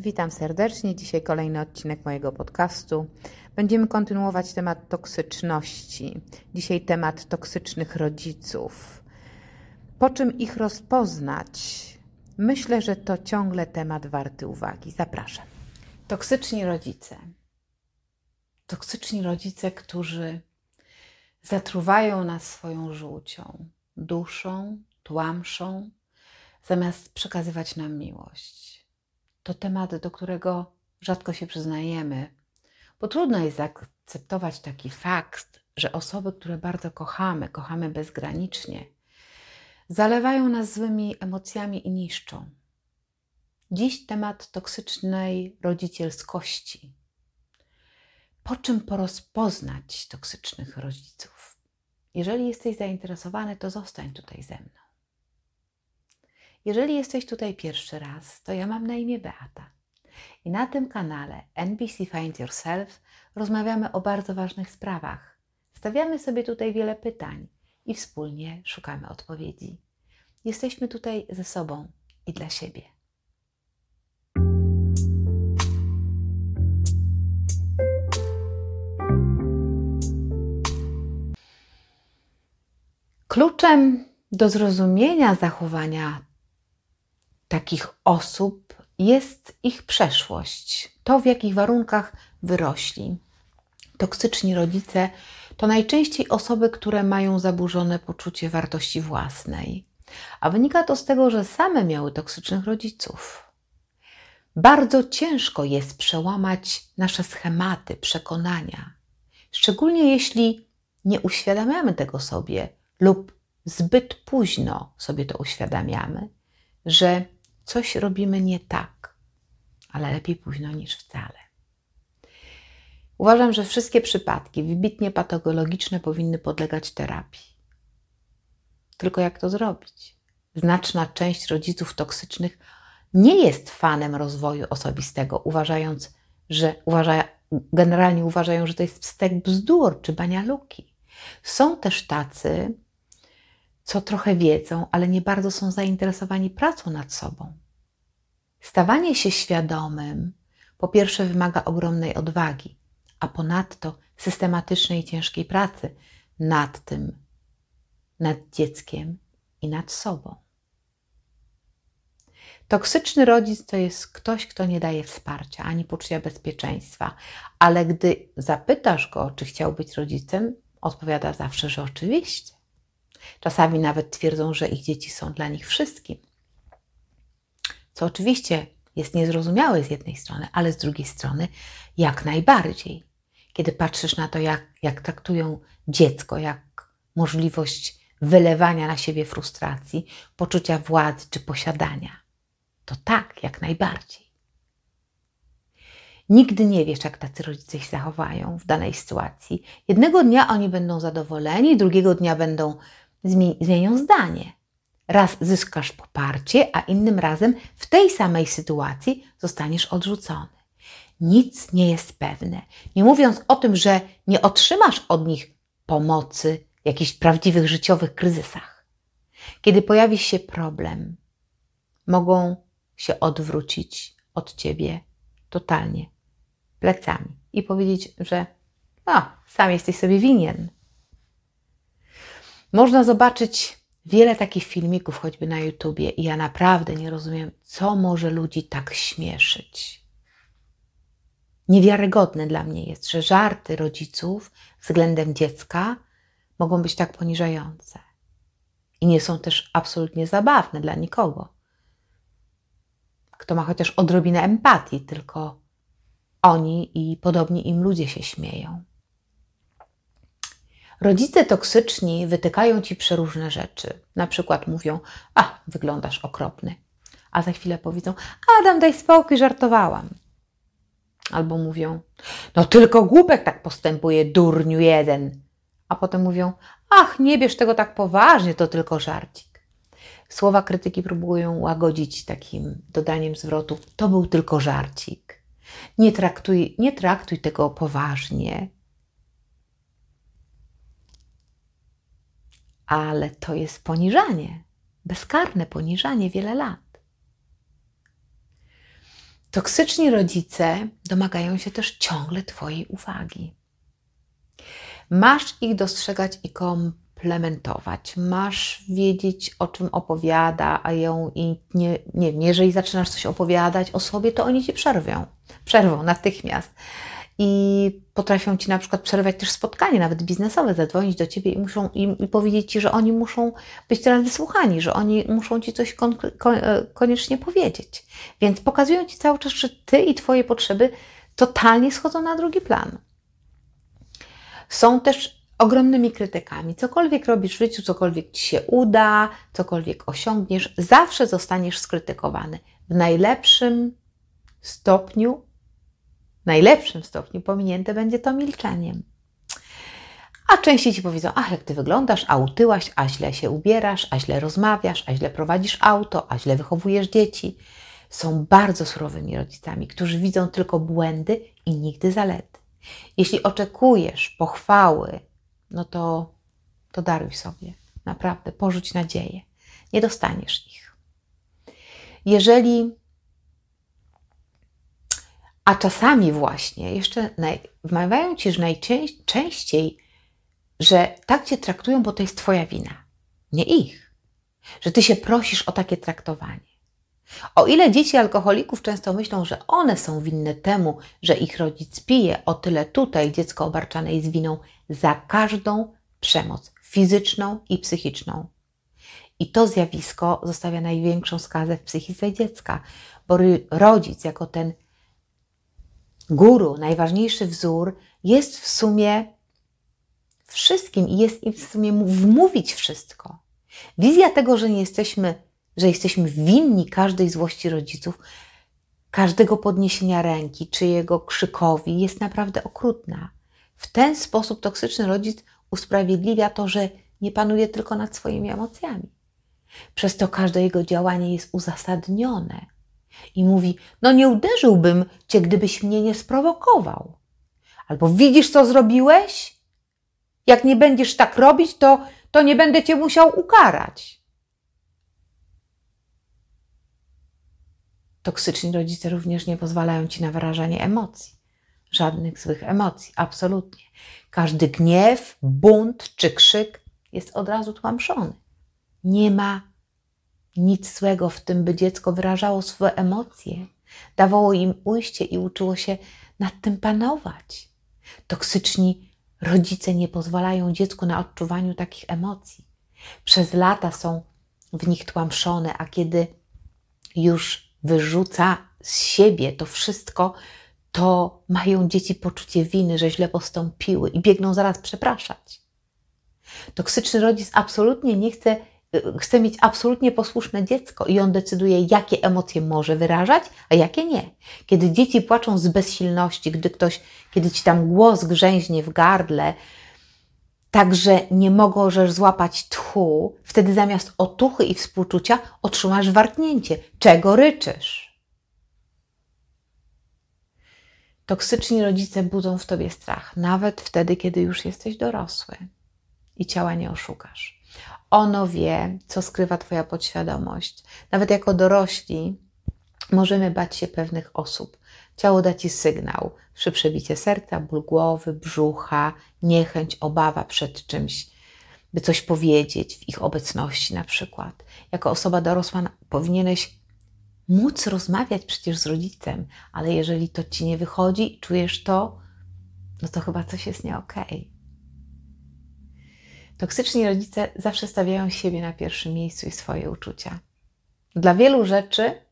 Witam serdecznie. Dzisiaj kolejny odcinek mojego podcastu. Będziemy kontynuować temat toksyczności. Dzisiaj temat toksycznych rodziców. Po czym ich rozpoznać? Myślę, że to ciągle temat warty uwagi. Zapraszam. Toksyczni rodzice. Toksyczni rodzice, którzy zatruwają nas swoją żółcią, duszą, tłamszą, zamiast przekazywać nam miłość. To temat, do którego rzadko się przyznajemy, bo trudno jest zaakceptować taki fakt, że osoby, które bardzo kochamy, kochamy bezgranicznie, zalewają nas złymi emocjami i niszczą. Dziś temat toksycznej rodzicielskości. Po czym porozpoznać toksycznych rodziców? Jeżeli jesteś zainteresowany, to zostań tutaj ze mną. Jeżeli jesteś tutaj pierwszy raz, to ja mam na imię Beata. I na tym kanale NBC Find Yourself rozmawiamy o bardzo ważnych sprawach. Stawiamy sobie tutaj wiele pytań i wspólnie szukamy odpowiedzi. Jesteśmy tutaj ze sobą i dla siebie. Kluczem do zrozumienia zachowania takich osób jest ich przeszłość, to w jakich warunkach wyrośli. Toksyczni rodzice to najczęściej osoby, które mają zaburzone poczucie wartości własnej, a wynika to z tego, że same miały toksycznych rodziców. Bardzo ciężko jest przełamać nasze schematy, przekonania, szczególnie jeśli nie uświadamiamy tego sobie lub zbyt późno sobie to uświadamiamy, że coś robimy nie tak, ale lepiej późno niż wcale. Uważam, że wszystkie przypadki wybitnie patologiczne powinny podlegać terapii. Tylko jak to zrobić? Znaczna część rodziców toksycznych nie jest fanem rozwoju osobistego, uważając, że uważa, generalnie uważają, że to jest stek bzdur czy banialuki. Są też tacy, co trochę wiedzą, ale nie bardzo są zainteresowani pracą nad sobą. Stawanie się świadomym, po pierwsze, wymaga ogromnej odwagi, a ponadto systematycznej i ciężkiej pracy nad tym, nad dzieckiem i nad sobą. Toksyczny rodzic to jest ktoś, kto nie daje wsparcia ani poczucia bezpieczeństwa, ale gdy zapytasz go, czy chciał być rodzicem, odpowiada zawsze, że oczywiście. Czasami nawet twierdzą, że ich dzieci są dla nich wszystkim. Co oczywiście jest niezrozumiałe z jednej strony, ale z drugiej strony jak najbardziej. Kiedy patrzysz na to, jak, jak traktują dziecko, jak możliwość wylewania na siebie frustracji, poczucia władzy czy posiadania, to tak, jak najbardziej. Nigdy nie wiesz, jak tacy rodzice się zachowają w danej sytuacji. Jednego dnia oni będą zadowoleni, drugiego dnia będą zmienią zdanie. Raz zyskasz poparcie, a innym razem w tej samej sytuacji zostaniesz odrzucony. Nic nie jest pewne. Nie mówiąc o tym, że nie otrzymasz od nich pomocy w jakichś prawdziwych życiowych kryzysach. Kiedy pojawi się problem, mogą się odwrócić od ciebie totalnie plecami i powiedzieć, że no, sam jesteś sobie winien. Można zobaczyć wiele takich filmików, choćby na YouTubie, i ja naprawdę nie rozumiem, co może ludzi tak śmieszyć. Niewiarygodne dla mnie jest, że żarty rodziców względem dziecka mogą być tak poniżające. I nie są też absolutnie zabawne dla nikogo. Kto ma chociaż odrobinę empatii, tylko oni i podobni im ludzie się śmieją. Rodzice toksyczni wytykają ci przeróżne rzeczy. Na przykład mówią: A, wyglądasz okropny. A za chwilę powiedzą: Adam, daj spokój, żartowałam. Albo mówią: No tylko głupek tak postępuje, durniu jeden. A potem mówią: Ach, nie bierz tego tak poważnie, to tylko żarcik. Słowa krytyki próbują łagodzić takim dodaniem zwrotu: To był tylko żarcik. Nie traktuj, nie traktuj tego poważnie. Ale to jest poniżanie, bezkarne poniżanie wiele lat. Toksyczni rodzice domagają się też ciągle Twojej uwagi. Masz ich dostrzegać i komplementować. Masz wiedzieć, o czym opowiada, a ją i nie, nie wiem, jeżeli zaczynasz coś opowiadać o sobie, to oni ci przerwią. Przerwą natychmiast i potrafią ci na przykład przerwać też spotkanie, nawet biznesowe, zadzwonić do ciebie i muszą i powiedzieć ci, że oni muszą być teraz wysłuchani, że oni muszą ci coś kon, kon, e, koniecznie powiedzieć. Więc pokazują ci cały czas, że ty i twoje potrzeby totalnie schodzą na drugi plan. Są też ogromnymi krytykami. Cokolwiek robisz w życiu, cokolwiek ci się uda, cokolwiek osiągniesz, zawsze zostaniesz skrytykowany. W najlepszym stopniu najlepszym stopniu pominięte będzie to milczeniem. A częściej ci powiedzą, ach, jak ty wyglądasz, a utyłaś, a źle się ubierasz, a źle rozmawiasz, a źle prowadzisz auto, a źle wychowujesz dzieci. Są bardzo surowymi rodzicami, którzy widzą tylko błędy i nigdy zalety. Jeśli oczekujesz pochwały, no to, to daruj sobie. Naprawdę, porzuć nadzieję. Nie dostaniesz ich. Jeżeli a czasami właśnie jeszcze naj, wmawiają ci, że najczęściej, że tak cię traktują, bo to jest twoja wina, nie ich. Że ty się prosisz o takie traktowanie. O ile dzieci alkoholików często myślą, że one są winne temu, że ich rodzic pije, o tyle tutaj dziecko obarczane jest winą za każdą przemoc fizyczną i psychiczną. I to zjawisko zostawia największą skazę w psychice dziecka, bo rodzic jako ten guru, najważniejszy wzór, jest w sumie wszystkim i jest im w sumie wmówić wszystko. Wizja tego, że nie jesteśmy, że jesteśmy winni każdej złości rodziców, każdego podniesienia ręki czy jego krzykowi jest naprawdę okrutna. W ten sposób toksyczny rodzic usprawiedliwia to, że nie panuje tylko nad swoimi emocjami. Przez to każde jego działanie jest uzasadnione i mówi: No, nie uderzyłbym cię, gdybyś mnie nie sprowokował. Albo widzisz, co zrobiłeś? Jak nie będziesz tak robić, to, to nie będę cię musiał ukarać. Toksyczni rodzice również nie pozwalają ci na wyrażanie emocji. Żadnych złych emocji, absolutnie. Każdy gniew, bunt czy krzyk jest od razu tłamszony. Nie ma nic złego w tym, by dziecko wyrażało swoje emocje, dawało im ujście i uczyło się nad tym panować. Toksyczni rodzice nie pozwalają dziecku na odczuwaniu takich emocji. Przez lata są w nich tłamszone, a kiedy już wyrzuca z siebie to wszystko, to mają dzieci poczucie winy, że źle postąpiły i biegną zaraz przepraszać. Toksyczny rodzic absolutnie nie chce chce mieć absolutnie posłuszne dziecko i on decyduje, jakie emocje może wyrażać, a jakie nie. Kiedy dzieci płaczą z bezsilności, gdy ktoś, kiedy ci tam głos grzęźnie w gardle, także nie możesz złapać tchu, wtedy zamiast otuchy i współczucia otrzymasz warknięcie. Czego ryczysz? Toksyczni rodzice budzą w tobie strach, nawet wtedy, kiedy już jesteś dorosły i ciała nie oszukasz. Ono wie, co skrywa Twoja podświadomość. Nawet jako dorośli możemy bać się pewnych osób. Ciało da Ci sygnał. Szybsze bicie serca, ból głowy, brzucha, niechęć, obawa przed czymś, by coś powiedzieć w ich obecności na przykład. Jako osoba dorosła powinieneś móc rozmawiać przecież z rodzicem, ale jeżeli to Ci nie wychodzi, czujesz to, no to chyba coś jest nie okej. Okay. Toksyczni rodzice zawsze stawiają siebie na pierwszym miejscu i swoje uczucia. Dla wielu rzeczy,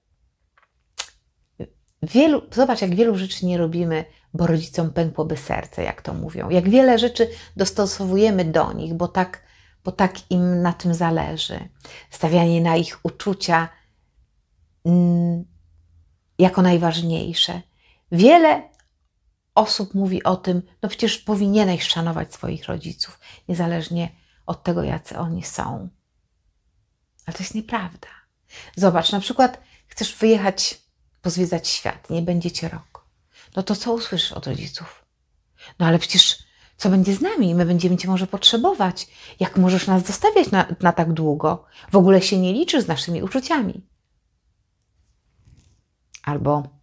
wielu, zobacz, jak wielu rzeczy nie robimy, bo rodzicom pękłoby serce, jak to mówią. Jak wiele rzeczy dostosowujemy do nich, bo tak, bo tak im na tym zależy. Stawianie na ich uczucia mm, jako najważniejsze. Wiele osób mówi o tym, no przecież powinieneś szanować swoich rodziców, niezależnie od tego, jacy oni są. Ale to jest nieprawda. Zobacz, na przykład chcesz wyjechać, pozwiedzać świat, nie będziecie rok. No to co usłyszysz od rodziców? No ale przecież co będzie z nami? My będziemy Cię może potrzebować. Jak możesz nas zostawiać na, na tak długo? W ogóle się nie liczysz z naszymi uczuciami. Albo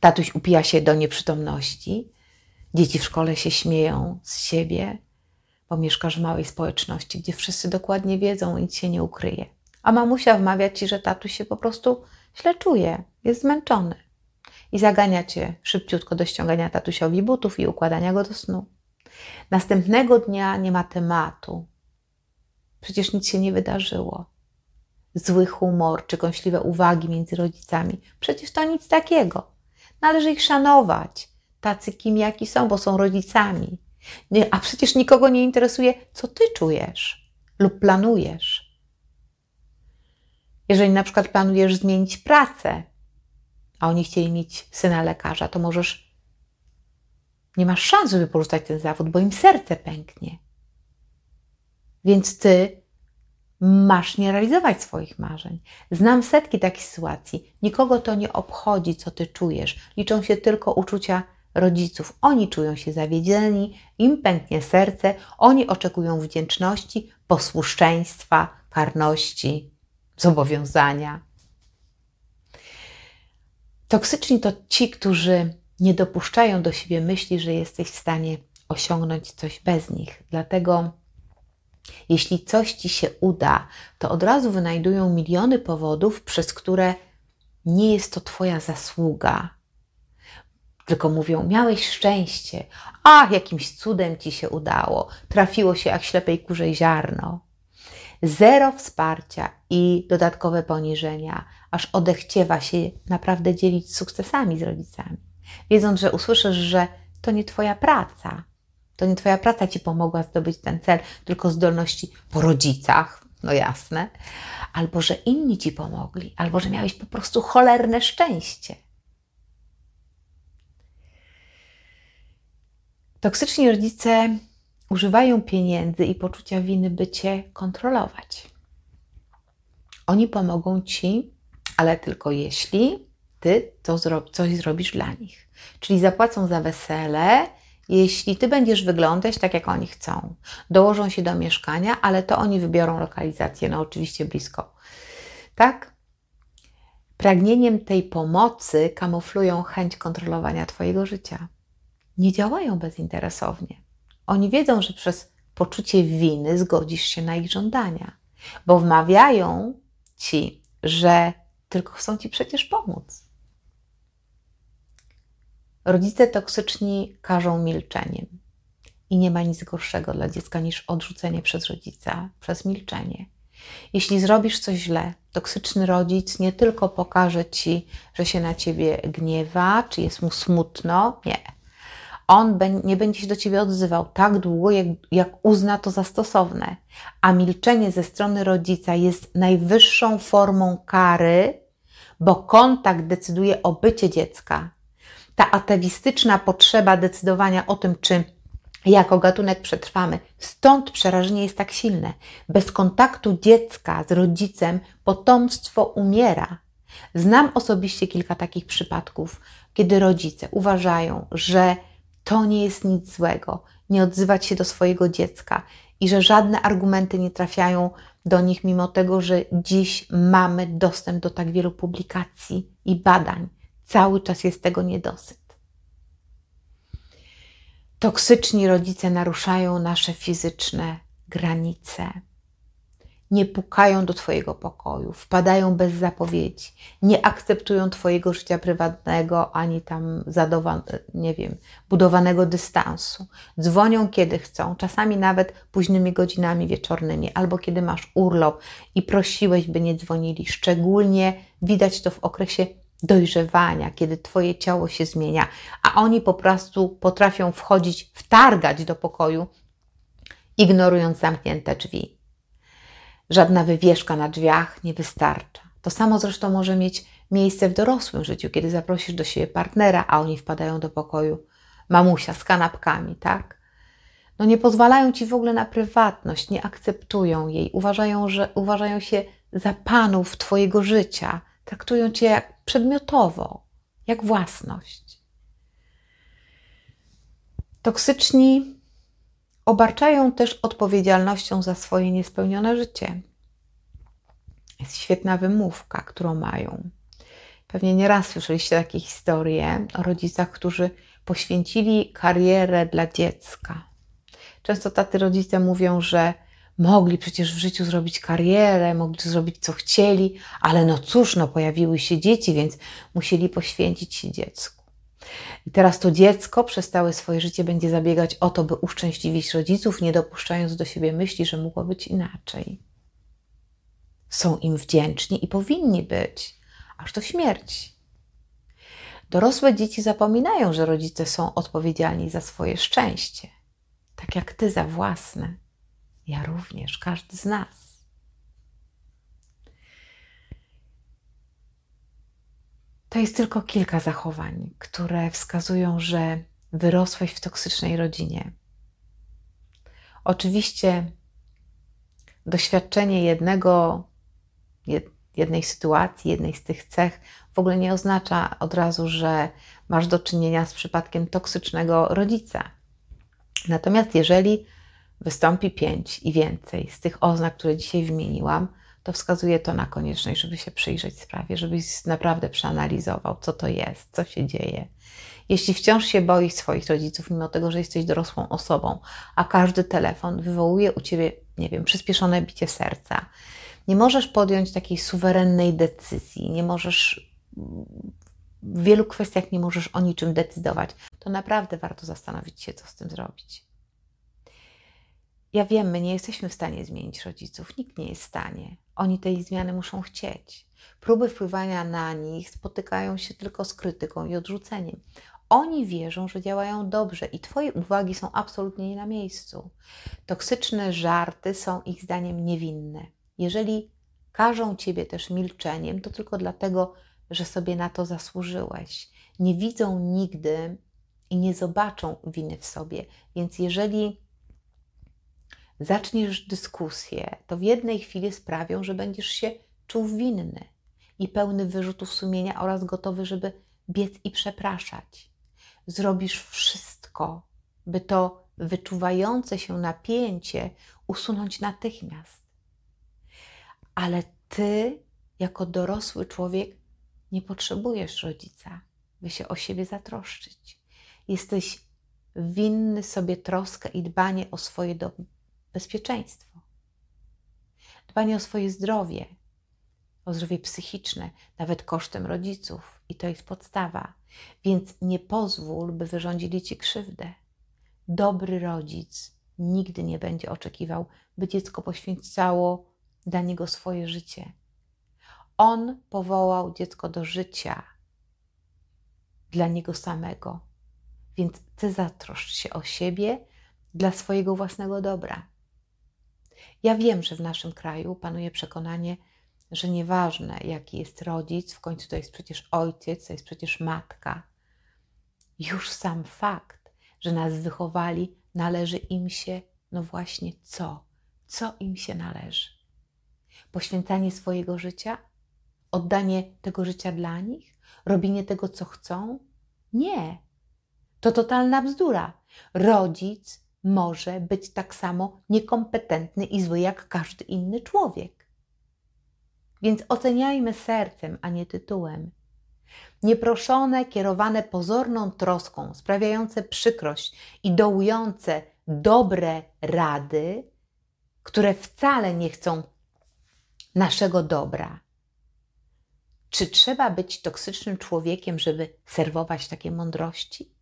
Tatuś upija się do nieprzytomności. Dzieci w szkole się śmieją z siebie, bo mieszkasz w małej społeczności, gdzie wszyscy dokładnie wiedzą, nic się nie ukryje. A mamusia wmawia ci, że tatuś się po prostu źle czuje, jest zmęczony. I zagania cię szybciutko do ściągania tatusiowi butów i układania go do snu. Następnego dnia nie ma tematu. Przecież nic się nie wydarzyło. Zły humor czy kąśliwe uwagi między rodzicami. Przecież to nic takiego. Należy ich szanować, tacy kim jaki są, bo są rodzicami. A przecież nikogo nie interesuje, co ty czujesz lub planujesz. Jeżeli na przykład planujesz zmienić pracę, a oni chcieli mieć syna lekarza, to możesz. Nie masz szans, żeby porzucać ten zawód, bo im serce pęknie. Więc ty masz nie realizować swoich marzeń. Znam setki takich sytuacji. Nikogo to nie obchodzi, co ty czujesz. Liczą się tylko uczucia rodziców. Oni czują się zawiedzieni, im pęknie serce, oni oczekują wdzięczności, posłuszeństwa, karności, zobowiązania. Toksyczni to ci, którzy nie dopuszczają do siebie myśli, że jesteś w stanie osiągnąć coś bez nich. Dlatego, jeśli coś ci się uda, to od razu wynajdują miliony powodów, przez które nie jest to Twoja zasługa. Tylko mówią: Miałeś szczęście, a jakimś cudem ci się udało, trafiło się jak ślepej kurzej ziarno. Zero wsparcia i dodatkowe poniżenia, aż odechciewa się naprawdę dzielić sukcesami z rodzicami, wiedząc, że usłyszysz, że to nie Twoja praca. To nie Twoja praca Ci pomogła zdobyć ten cel, tylko zdolności po rodzicach, no jasne, albo że inni Ci pomogli, albo że miałeś po prostu cholerne szczęście. Toksyczni rodzice używają pieniędzy i poczucia winy, by Cię kontrolować. Oni pomogą Ci, ale tylko jeśli Ty to zro coś zrobisz dla nich. Czyli zapłacą za wesele, jeśli Ty będziesz wyglądać tak, jak oni chcą. Dołożą się do mieszkania, ale to oni wybiorą lokalizację, no oczywiście blisko. Tak? Pragnieniem tej pomocy kamuflują chęć kontrolowania Twojego życia. Nie działają bezinteresownie. Oni wiedzą, że przez poczucie winy zgodzisz się na ich żądania, bo wmawiają ci, że tylko chcą ci przecież pomóc. Rodzice toksyczni karzą milczeniem. I nie ma nic gorszego dla dziecka niż odrzucenie przez rodzica, przez milczenie. Jeśli zrobisz coś źle, toksyczny rodzic nie tylko pokaże ci, że się na ciebie gniewa, czy jest mu smutno, nie on nie będzie się do ciebie odzywał tak długo, jak, jak uzna to za stosowne. A milczenie ze strony rodzica jest najwyższą formą kary, bo kontakt decyduje o bycie dziecka. Ta atawistyczna potrzeba decydowania o tym, czy jako gatunek przetrwamy. Stąd przerażenie jest tak silne. Bez kontaktu dziecka z rodzicem potomstwo umiera. Znam osobiście kilka takich przypadków, kiedy rodzice uważają, że to nie jest nic złego, nie odzywać się do swojego dziecka i że żadne argumenty nie trafiają do nich, mimo tego, że dziś mamy dostęp do tak wielu publikacji i badań. Cały czas jest tego niedosyt. Toksyczni rodzice naruszają nasze fizyczne granice nie pukają do Twojego pokoju, wpadają bez zapowiedzi, nie akceptują Twojego życia prywatnego ani tam zadowa- nie wiem, budowanego dystansu. Dzwonią kiedy chcą, czasami nawet późnymi godzinami wieczornymi, albo kiedy masz urlop i prosiłeś, by nie dzwonili. Szczególnie widać to w okresie dojrzewania, kiedy Twoje ciało się zmienia, a oni po prostu potrafią wchodzić, wtargać do pokoju, ignorując zamknięte drzwi. Żadna wywieszka na drzwiach nie wystarcza. To samo zresztą może mieć miejsce w dorosłym życiu, kiedy zaprosisz do siebie partnera, a oni wpadają do pokoju mamusia z kanapkami, tak? No nie pozwalają ci w ogóle na prywatność, nie akceptują jej, uważają, że uważają się za panów twojego życia, traktują cię jak przedmiotowo, jak własność. Toksyczni obarczają też odpowiedzialnością za swoje niespełnione życie. Jest świetna wymówka, którą mają. Pewnie nieraz słyszeliście takie historie o rodzicach, którzy poświęcili karierę dla dziecka. Często tacy rodzice mówią, że mogli przecież w życiu zrobić karierę, mogli zrobić co chcieli, ale no cóż, no pojawiły się dzieci, więc musieli poświęcić się dziecku. I teraz to dziecko przez całe swoje życie będzie zabiegać o to, by uszczęśliwić rodziców, nie dopuszczając do siebie myśli, że mogło być inaczej. Są im wdzięczni i powinni być, aż do śmierci. Dorosłe dzieci zapominają, że rodzice są odpowiedzialni za swoje szczęście, tak jak ty za własne. Ja również, każdy z nas. To jest tylko kilka zachowań, które wskazują, że wyrosłeś w toksycznej rodzinie. Oczywiście doświadczenie jednego, jednej sytuacji, jednej z tych cech w ogóle nie oznacza od razu, że masz do czynienia z przypadkiem toksycznego rodzica. Natomiast jeżeli wystąpi pięć i więcej z tych oznak, które dzisiaj wymieniłam, to wskazuje to na konieczność, żeby się przyjrzeć sprawie, żebyś naprawdę przeanalizował, co to jest, co się dzieje. Jeśli wciąż się boisz swoich rodziców, mimo tego, że jesteś dorosłą osobą, a każdy telefon wywołuje u ciebie, nie wiem, przyspieszone bicie serca, nie możesz podjąć takiej suwerennej decyzji, nie możesz w wielu kwestiach nie możesz o niczym decydować, to naprawdę warto zastanowić się, co z tym zrobić. Ja wiem, my nie jesteśmy w stanie zmienić rodziców, nikt nie jest w stanie. Oni tej zmiany muszą chcieć. Próby wpływania na nich spotykają się tylko z krytyką i odrzuceniem. Oni wierzą, że działają dobrze i Twoje uwagi są absolutnie nie na miejscu. Toksyczne żarty są ich zdaniem niewinne. Jeżeli każą Ciebie też milczeniem, to tylko dlatego, że sobie na to zasłużyłeś. Nie widzą nigdy i nie zobaczą winy w sobie. Więc jeżeli zaczniesz dyskusję, to w jednej chwili sprawią, że będziesz się czuł winny i pełny wyrzutów sumienia oraz gotowy, żeby biec i przepraszać. Zrobisz wszystko, by to wyczuwające się napięcie usunąć natychmiast. Ale ty, jako dorosły człowiek, nie potrzebujesz rodzica, by się o siebie zatroszczyć. Jesteś winny sobie troskę i dbanie o swoje bezpieczeństwo, dbanie o swoje zdrowie, o zdrowie psychiczne, nawet kosztem rodziców, i to jest podstawa. Więc nie pozwól, by wyrządzili ci krzywdę. Dobry rodzic nigdy nie będzie oczekiwał, by dziecko poświęcało dla niego swoje życie. On powołał dziecko do życia dla niego samego. Więc ty zatroszcz się o siebie dla swojego własnego dobra. Ja wiem, że w naszym kraju panuje przekonanie, że nieważne jaki jest rodzic, w końcu to jest przecież ojciec, to jest przecież matka. Już sam fakt, że nas wychowali, należy im się, no właśnie co? Co im się należy? Poświęcanie swojego życia? Oddanie tego życia dla nich? Robienie tego, co chcą? Nie. To totalna bzdura. Rodzic może być tak samo niekompetentny i zły jak każdy inny człowiek. Więc oceniajmy sercem, a nie tytułem. Nieproszone, kierowane pozorną troską, sprawiające przykrość i dołujące dobre rady, które wcale nie chcą naszego dobra. Czy trzeba być toksycznym człowiekiem, żeby serwować takie mądrości?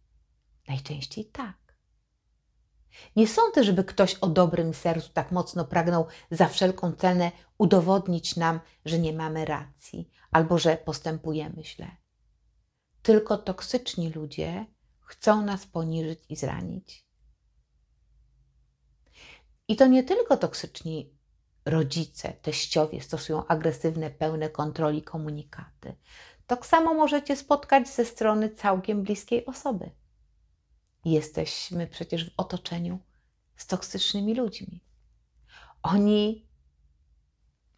Najczęściej tak. Nie sądzę, żeby ktoś o dobrym sercu tak mocno pragnął za wszelką cenę udowodnić nam, że nie mamy racji albo że postępujemy źle. Tylko toksyczni ludzie chcą nas poniżyć i zranić. I to nie tylko toksyczni rodzice, teściowie stosują agresywne, pełne kontroli komunikaty. Tak samo możecie spotkać ze strony całkiem bliskiej osoby. Jesteśmy przecież w otoczeniu z toksycznymi ludźmi. Oni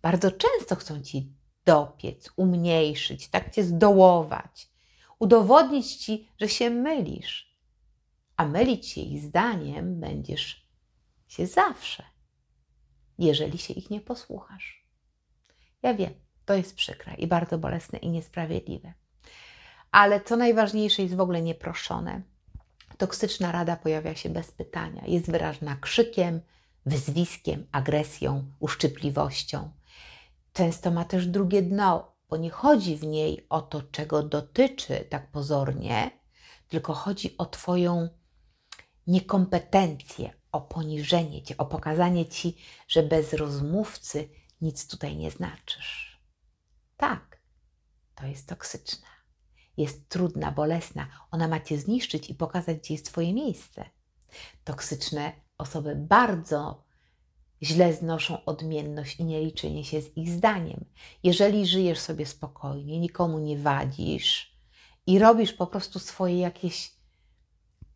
bardzo często chcą ci dopiec, umniejszyć, tak cię zdołować, udowodnić ci, że się mylisz. A mylić się ich zdaniem będziesz się zawsze, jeżeli się ich nie posłuchasz. Ja wiem, To jest przykre i bardzo bolesne i niesprawiedliwe. Ale co najważniejsze jest w ogóle nieproszone. Toksyczna rada pojawia się bez pytania. Jest wyrażona krzykiem, wyzwiskiem, agresją, uszczypliwością. Często ma też drugie dno, bo nie chodzi w niej o to, czego dotyczy tak pozornie, tylko chodzi o Twoją niekompetencję, o poniżenie Cię, o pokazanie Ci, że bez rozmówcy nic tutaj nie znaczysz. Tak, to jest toksyczna. Jest trudna, bolesna. Ona ma Cię zniszczyć i pokazać, gdzie jest Twoje miejsce. Toksyczne osoby bardzo źle znoszą odmienność i nieliczenie się z ich zdaniem. Jeżeli żyjesz sobie spokojnie, nikomu nie wadzisz i robisz po prostu swoje jakieś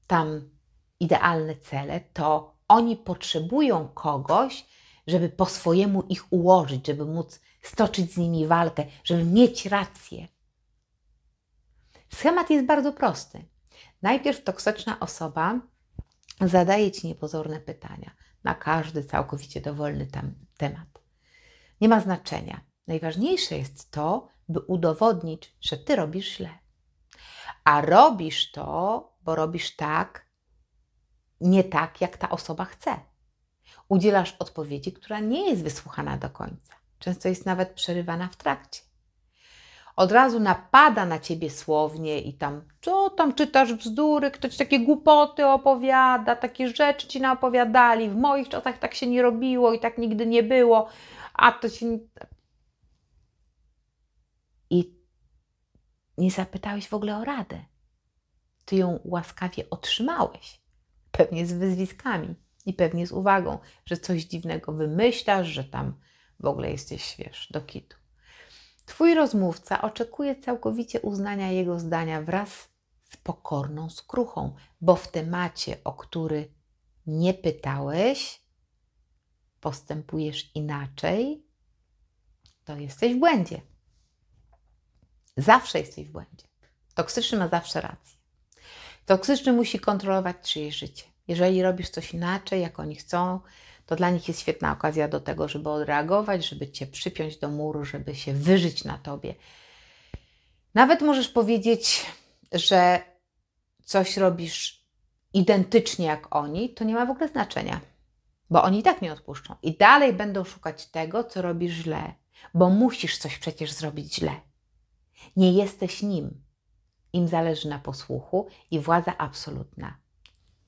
tam idealne cele, to oni potrzebują kogoś, żeby po swojemu ich ułożyć, żeby móc stoczyć z nimi walkę, żeby mieć rację. Schemat jest bardzo prosty. Najpierw toksyczna osoba zadaje ci niepozorne pytania na każdy całkowicie dowolny tam temat. Nie ma znaczenia. Najważniejsze jest to, by udowodnić, że ty robisz źle. A robisz to, bo robisz tak, nie tak, jak ta osoba chce. Udzielasz odpowiedzi, która nie jest wysłuchana do końca. Często jest nawet przerywana w trakcie. Od razu napada na ciebie słownie i tam, co tam czytasz bzdury, ktoś takie głupoty opowiada, takie rzeczy ci naopowiadali. W moich czasach tak się nie robiło i tak nigdy nie było, a to się. I nie zapytałeś w ogóle o radę. Ty ją łaskawie otrzymałeś pewnie z wyzwiskami i pewnie z uwagą, że coś dziwnego wymyślasz, że tam w ogóle jesteś, wiesz, do kitu. Twój rozmówca oczekuje całkowicie uznania jego zdania wraz z pokorną skruchą, bo w temacie, o który nie pytałeś, postępujesz inaczej, to jesteś w błędzie. Zawsze jesteś w błędzie. Toksyczny ma zawsze rację. Toksyczny musi kontrolować czyjeś życie. Jeżeli robisz coś inaczej, jak oni chcą, to dla nich jest świetna okazja do tego, żeby odreagować, żeby cię przypiąć do muru, żeby się wyżyć na tobie. Nawet możesz powiedzieć, że coś robisz identycznie jak oni, to nie ma w ogóle znaczenia, bo oni i tak nie odpuszczą i dalej będą szukać tego, co robisz źle, bo musisz coś przecież zrobić źle. Nie jesteś nim. Im zależy na posłuchu i władza absolutna,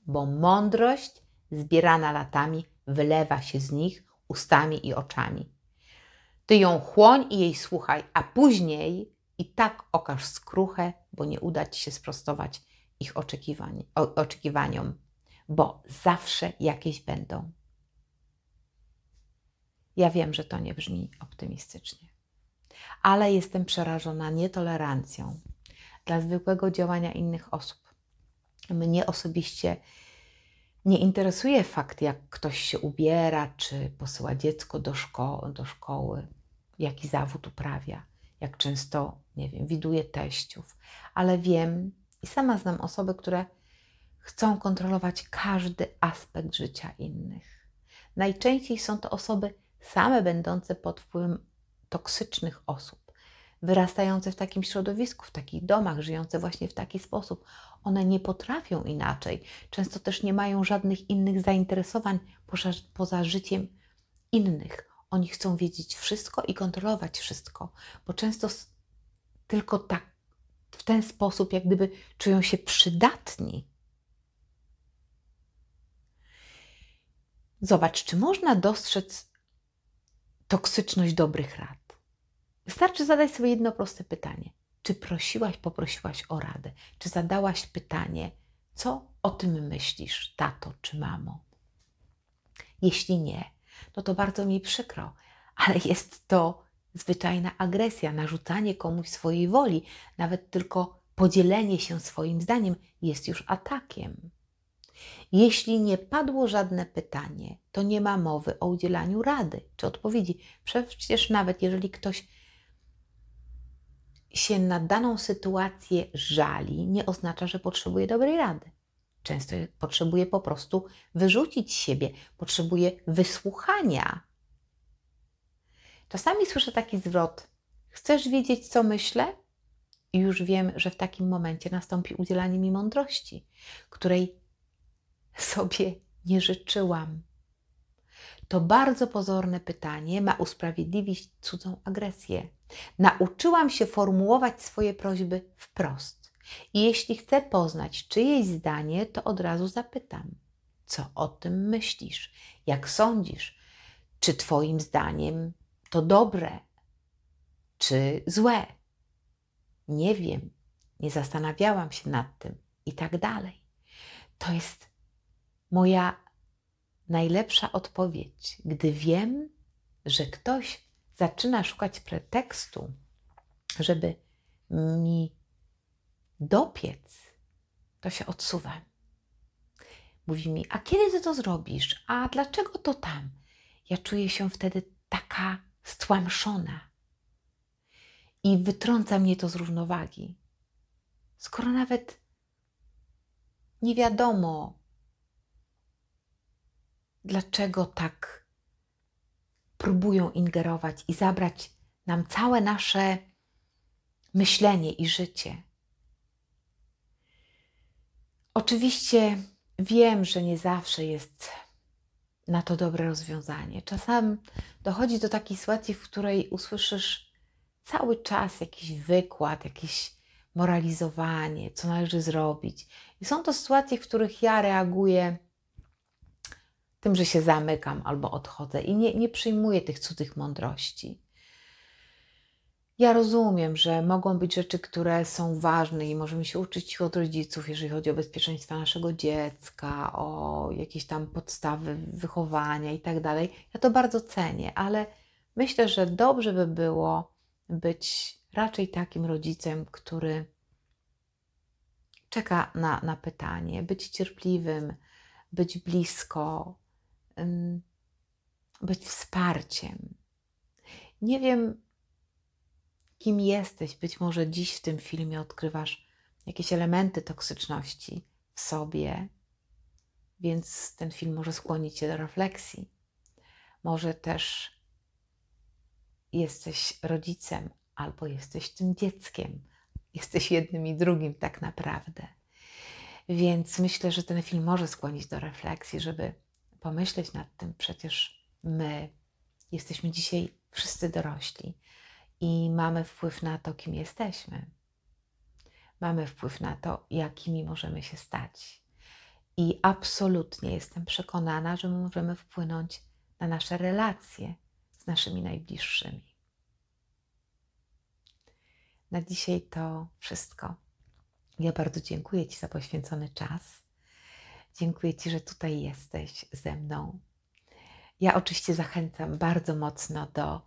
bo mądrość zbierana latami wylewa się z nich ustami i oczami. Ty ją chłoń i jej słuchaj, a później i tak okaż skruchę, bo nie uda ci się sprostować ich oczekiwań, oczekiwaniom, bo zawsze jakieś będą. Ja wiem, że to nie brzmi optymistycznie, ale jestem przerażona nietolerancją dla zwykłego działania innych osób. Mnie osobiście nie interesuje fakt, jak ktoś się ubiera, czy posyła dziecko do, szko do szkoły, jaki zawód uprawia, jak często, nie wiem, widuje teściów, ale wiem i sama znam osoby, które chcą kontrolować każdy aspekt życia innych. Najczęściej są to osoby same będące pod wpływem toksycznych osób wyrastające w takim środowisku, w takich domach, żyjące właśnie w taki sposób. One nie potrafią inaczej. Często też nie mają żadnych innych zainteresowań poza, poza życiem innych. Oni chcą wiedzieć wszystko i kontrolować wszystko, bo często tylko tak, w ten sposób, jak gdyby czują się przydatni. Zobacz, czy można dostrzec toksyczność dobrych rad. Wystarczy zadać sobie jedno proste pytanie. Czy prosiłaś, poprosiłaś o radę? Czy zadałaś pytanie, co o tym myślisz, tato czy mamo? Jeśli nie, no to bardzo mi przykro, ale jest to zwyczajna agresja, narzucanie komuś swojej woli, nawet tylko podzielenie się swoim zdaniem jest już atakiem. Jeśli nie padło żadne pytanie, to nie ma mowy o udzielaniu rady czy odpowiedzi. Przecież nawet jeżeli ktoś się na daną sytuację żali, nie oznacza, że potrzebuje dobrej rady. Często potrzebuje po prostu wyrzucić siebie, potrzebuje wysłuchania. Czasami słyszę taki zwrot: Chcesz wiedzieć, co myślę? I już wiem, że w takim momencie nastąpi udzielanie mi mądrości, której sobie nie życzyłam. To bardzo pozorne pytanie ma usprawiedliwić cudzą agresję. Nauczyłam się formułować swoje prośby wprost. I jeśli chcę poznać czyjeś zdanie, to od razu zapytam: Co o tym myślisz? Jak sądzisz? Czy Twoim zdaniem to dobre, czy złe? Nie wiem, nie zastanawiałam się nad tym i tak dalej. To jest moja najlepsza odpowiedź, gdy wiem, że ktoś zaczyna szukać pretekstu, żeby mi dopiec, to się odsuwam. Mówi mi, a kiedy ty to zrobisz? A dlaczego to tam? Ja czuję się wtedy taka stłamszona. I wytrąca mnie to z równowagi. Skoro nawet nie wiadomo, dlaczego tak próbują ingerować i zabrać nam całe nasze myślenie i życie. Oczywiście wiem, że nie zawsze jest na to dobre rozwiązanie. Czasem dochodzi do takiej sytuacji, w której usłyszysz cały czas jakiś wykład, jakieś moralizowanie, co należy zrobić. I są to sytuacje, w których ja reaguję tym, że się zamykam albo odchodzę i nie, nie przyjmuję tych cudzych mądrości. Ja rozumiem, że mogą być rzeczy, które są ważne i możemy się uczyć od rodziców, jeżeli chodzi o bezpieczeństwo naszego dziecka, o jakieś tam podstawy wychowania i tak dalej. Ja to bardzo cenię, ale myślę, że dobrze by było być raczej takim rodzicem, który czeka na, na pytanie, być cierpliwym, być blisko, być wsparciem. Nie wiem, kim jesteś. Być może dziś w tym filmie odkrywasz jakieś elementy toksyczności w sobie, więc ten film może skłonić cię do refleksji. Może też jesteś rodzicem albo jesteś tym dzieckiem. Jesteś jednym i drugim tak naprawdę. Więc myślę, że ten film może skłonić do refleksji, żeby pomyśleć nad tym. Przecież my jesteśmy dzisiaj wszyscy dorośli i mamy wpływ na to, kim jesteśmy. Mamy wpływ na to, jakimi możemy się stać. I absolutnie jestem przekonana, że możemy wpłynąć na nasze relacje z naszymi najbliższymi. Na dzisiaj to wszystko. Ja bardzo dziękuję Ci za poświęcony czas. Dziękuję Ci, że tutaj jesteś ze mną. Ja oczywiście zachęcam bardzo mocno do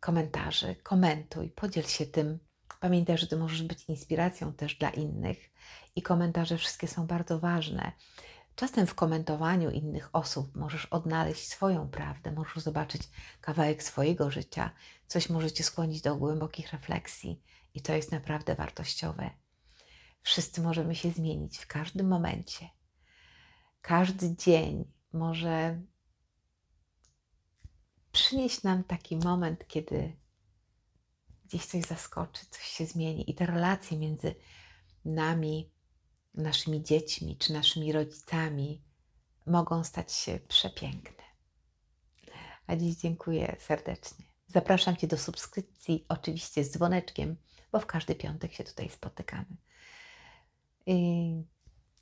komentarzy. Komentuj, podziel się tym. Pamiętaj, że Ty możesz być inspiracją też dla innych i komentarze wszystkie są bardzo ważne. Czasem w komentowaniu innych osób możesz odnaleźć swoją prawdę, możesz zobaczyć kawałek swojego życia, coś może Cię skłonić do głębokich refleksji i to jest naprawdę wartościowe. Wszyscy możemy się zmienić w każdym momencie. Każdy dzień może przynieść nam taki moment, kiedy gdzieś coś zaskoczy, coś się zmieni i te relacje między nami, naszymi dziećmi czy naszymi rodzicami mogą stać się przepiękne. A dziś dziękuję serdecznie. Zapraszam Cię do subskrypcji, oczywiście z dzwoneczkiem, bo w każdy piątek się tutaj spotykamy. I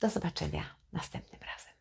do zobaczenia następnym razem.